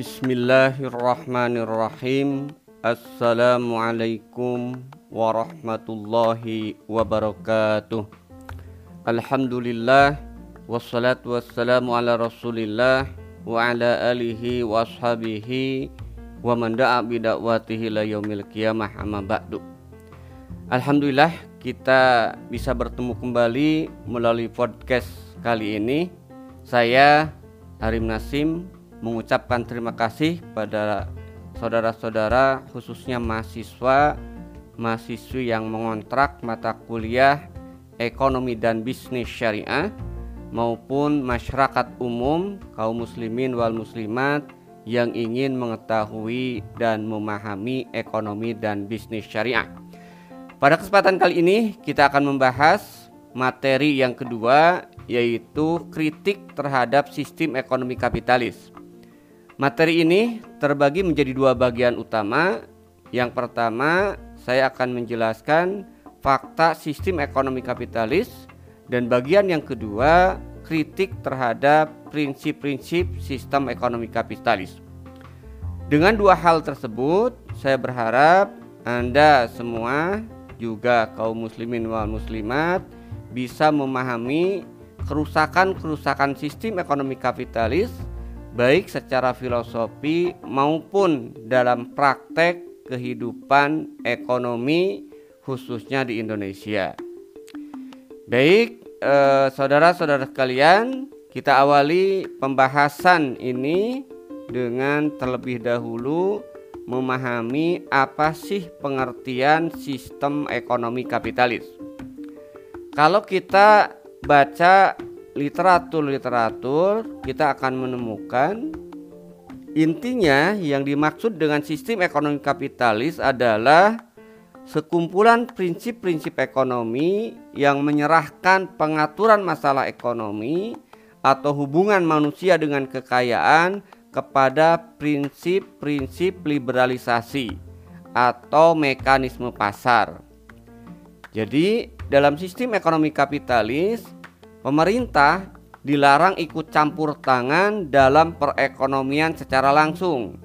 Bismillahirrahmanirrahim. Assalamualaikum warahmatullahi wabarakatuh. Alhamdulillah wassalatu wassalamu ala Rasulillah wa ala alihi wa ashabihi wa man da'a bidakwatihi la yaumil qiyamah amma ba'du. Alhamdulillah kita bisa bertemu kembali melalui podcast kali ini. Saya Harim Nasim mengucapkan terima kasih pada saudara-saudara khususnya mahasiswa mahasiswi yang mengontrak mata kuliah ekonomi dan bisnis syariah maupun masyarakat umum kaum muslimin wal muslimat yang ingin mengetahui dan memahami ekonomi dan bisnis syariah. Pada kesempatan kali ini kita akan membahas materi yang kedua yaitu kritik terhadap sistem ekonomi kapitalis. Materi ini terbagi menjadi dua bagian utama. Yang pertama, saya akan menjelaskan fakta sistem ekonomi kapitalis dan bagian yang kedua, kritik terhadap prinsip-prinsip sistem ekonomi kapitalis. Dengan dua hal tersebut, saya berharap Anda semua juga kaum muslimin wal muslimat bisa memahami kerusakan-kerusakan sistem ekonomi kapitalis baik secara filosofi maupun dalam praktek kehidupan ekonomi khususnya di Indonesia. Baik, eh, saudara-saudara sekalian, kita awali pembahasan ini dengan terlebih dahulu memahami apa sih pengertian sistem ekonomi kapitalis. Kalau kita baca literatur-literatur kita akan menemukan intinya yang dimaksud dengan sistem ekonomi kapitalis adalah sekumpulan prinsip-prinsip ekonomi yang menyerahkan pengaturan masalah ekonomi atau hubungan manusia dengan kekayaan kepada prinsip-prinsip liberalisasi atau mekanisme pasar. Jadi, dalam sistem ekonomi kapitalis, Pemerintah dilarang ikut campur tangan dalam perekonomian secara langsung.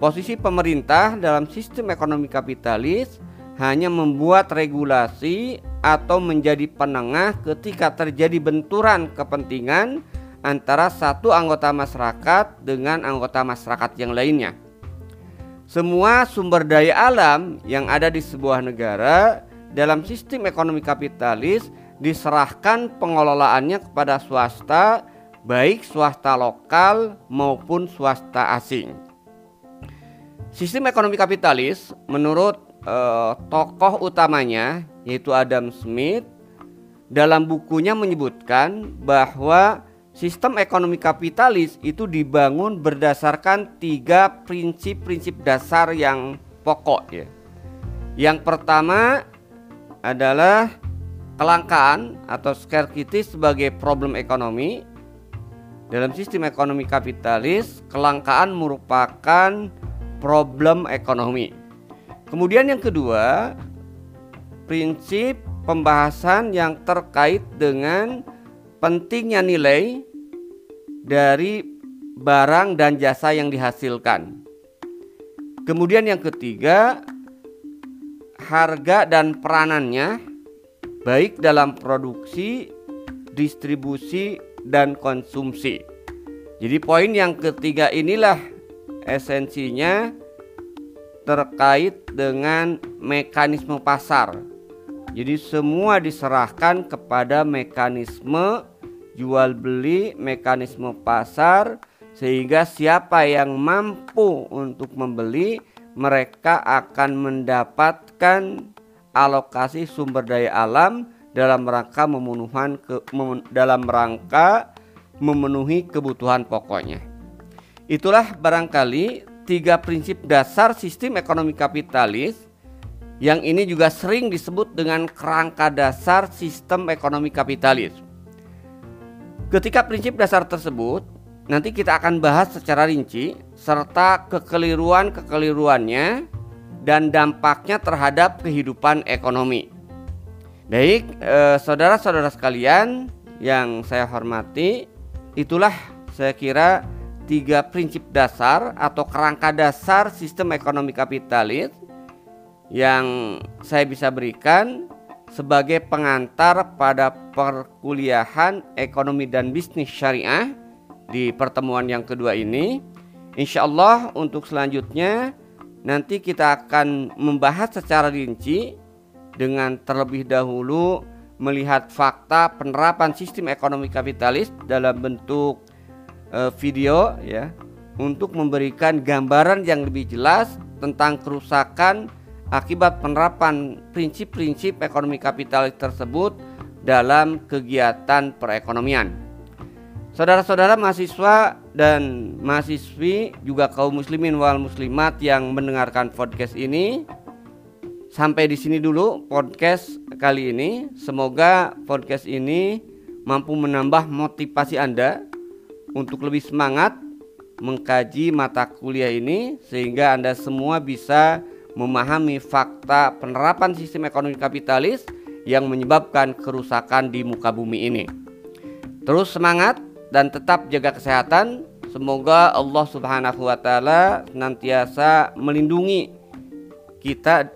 Posisi pemerintah dalam sistem ekonomi kapitalis hanya membuat regulasi atau menjadi penengah ketika terjadi benturan kepentingan antara satu anggota masyarakat dengan anggota masyarakat yang lainnya. Semua sumber daya alam yang ada di sebuah negara dalam sistem ekonomi kapitalis diserahkan pengelolaannya kepada swasta baik swasta lokal maupun swasta asing. Sistem ekonomi kapitalis menurut eh, tokoh utamanya yaitu Adam Smith dalam bukunya menyebutkan bahwa sistem ekonomi kapitalis itu dibangun berdasarkan tiga prinsip-prinsip dasar yang pokok ya. Yang pertama adalah kelangkaan atau scarcity sebagai problem ekonomi. Dalam sistem ekonomi kapitalis kelangkaan merupakan problem ekonomi. Kemudian yang kedua prinsip pembahasan yang terkait dengan pentingnya nilai dari barang dan jasa yang dihasilkan. Kemudian yang ketiga harga dan peranannya baik dalam produksi, distribusi, dan konsumsi. Jadi poin yang ketiga inilah esensinya terkait dengan mekanisme pasar. Jadi semua diserahkan kepada mekanisme jual beli, mekanisme pasar sehingga siapa yang mampu untuk membeli mereka akan mendapatkan alokasi sumber daya alam dalam rangka memenuhan ke, mem, dalam rangka memenuhi kebutuhan pokoknya. Itulah barangkali tiga prinsip dasar sistem ekonomi kapitalis yang ini juga sering disebut dengan kerangka dasar sistem ekonomi kapitalis. Ketika prinsip dasar tersebut nanti kita akan bahas secara rinci serta kekeliruan-kekeliruannya dan dampaknya terhadap kehidupan ekonomi. Baik, eh, saudara-saudara sekalian yang saya hormati, itulah saya kira tiga prinsip dasar atau kerangka dasar sistem ekonomi kapitalis yang saya bisa berikan sebagai pengantar pada perkuliahan ekonomi dan bisnis syariah di pertemuan yang kedua ini. Insya Allah untuk selanjutnya nanti kita akan membahas secara rinci dengan terlebih dahulu melihat fakta penerapan sistem ekonomi kapitalis dalam bentuk uh, video ya untuk memberikan gambaran yang lebih jelas tentang kerusakan akibat penerapan prinsip-prinsip ekonomi kapitalis tersebut dalam kegiatan perekonomian. Saudara-saudara mahasiswa dan mahasiswi juga kaum muslimin wal muslimat yang mendengarkan podcast ini Sampai di sini dulu podcast kali ini. Semoga podcast ini mampu menambah motivasi Anda untuk lebih semangat mengkaji mata kuliah ini sehingga Anda semua bisa memahami fakta penerapan sistem ekonomi kapitalis yang menyebabkan kerusakan di muka bumi ini. Terus semangat dan tetap jaga kesehatan. Semoga Allah Subhanahu wa taala senantiasa melindungi kita.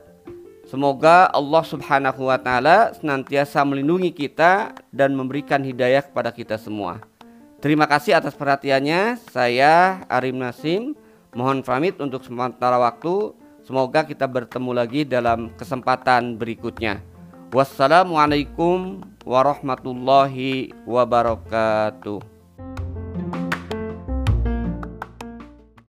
Semoga Allah Subhanahu wa taala senantiasa melindungi kita dan memberikan hidayah kepada kita semua. Terima kasih atas perhatiannya. Saya Arim Nasim. Mohon pamit untuk sementara waktu. Semoga kita bertemu lagi dalam kesempatan berikutnya. Wassalamualaikum warahmatullahi wabarakatuh.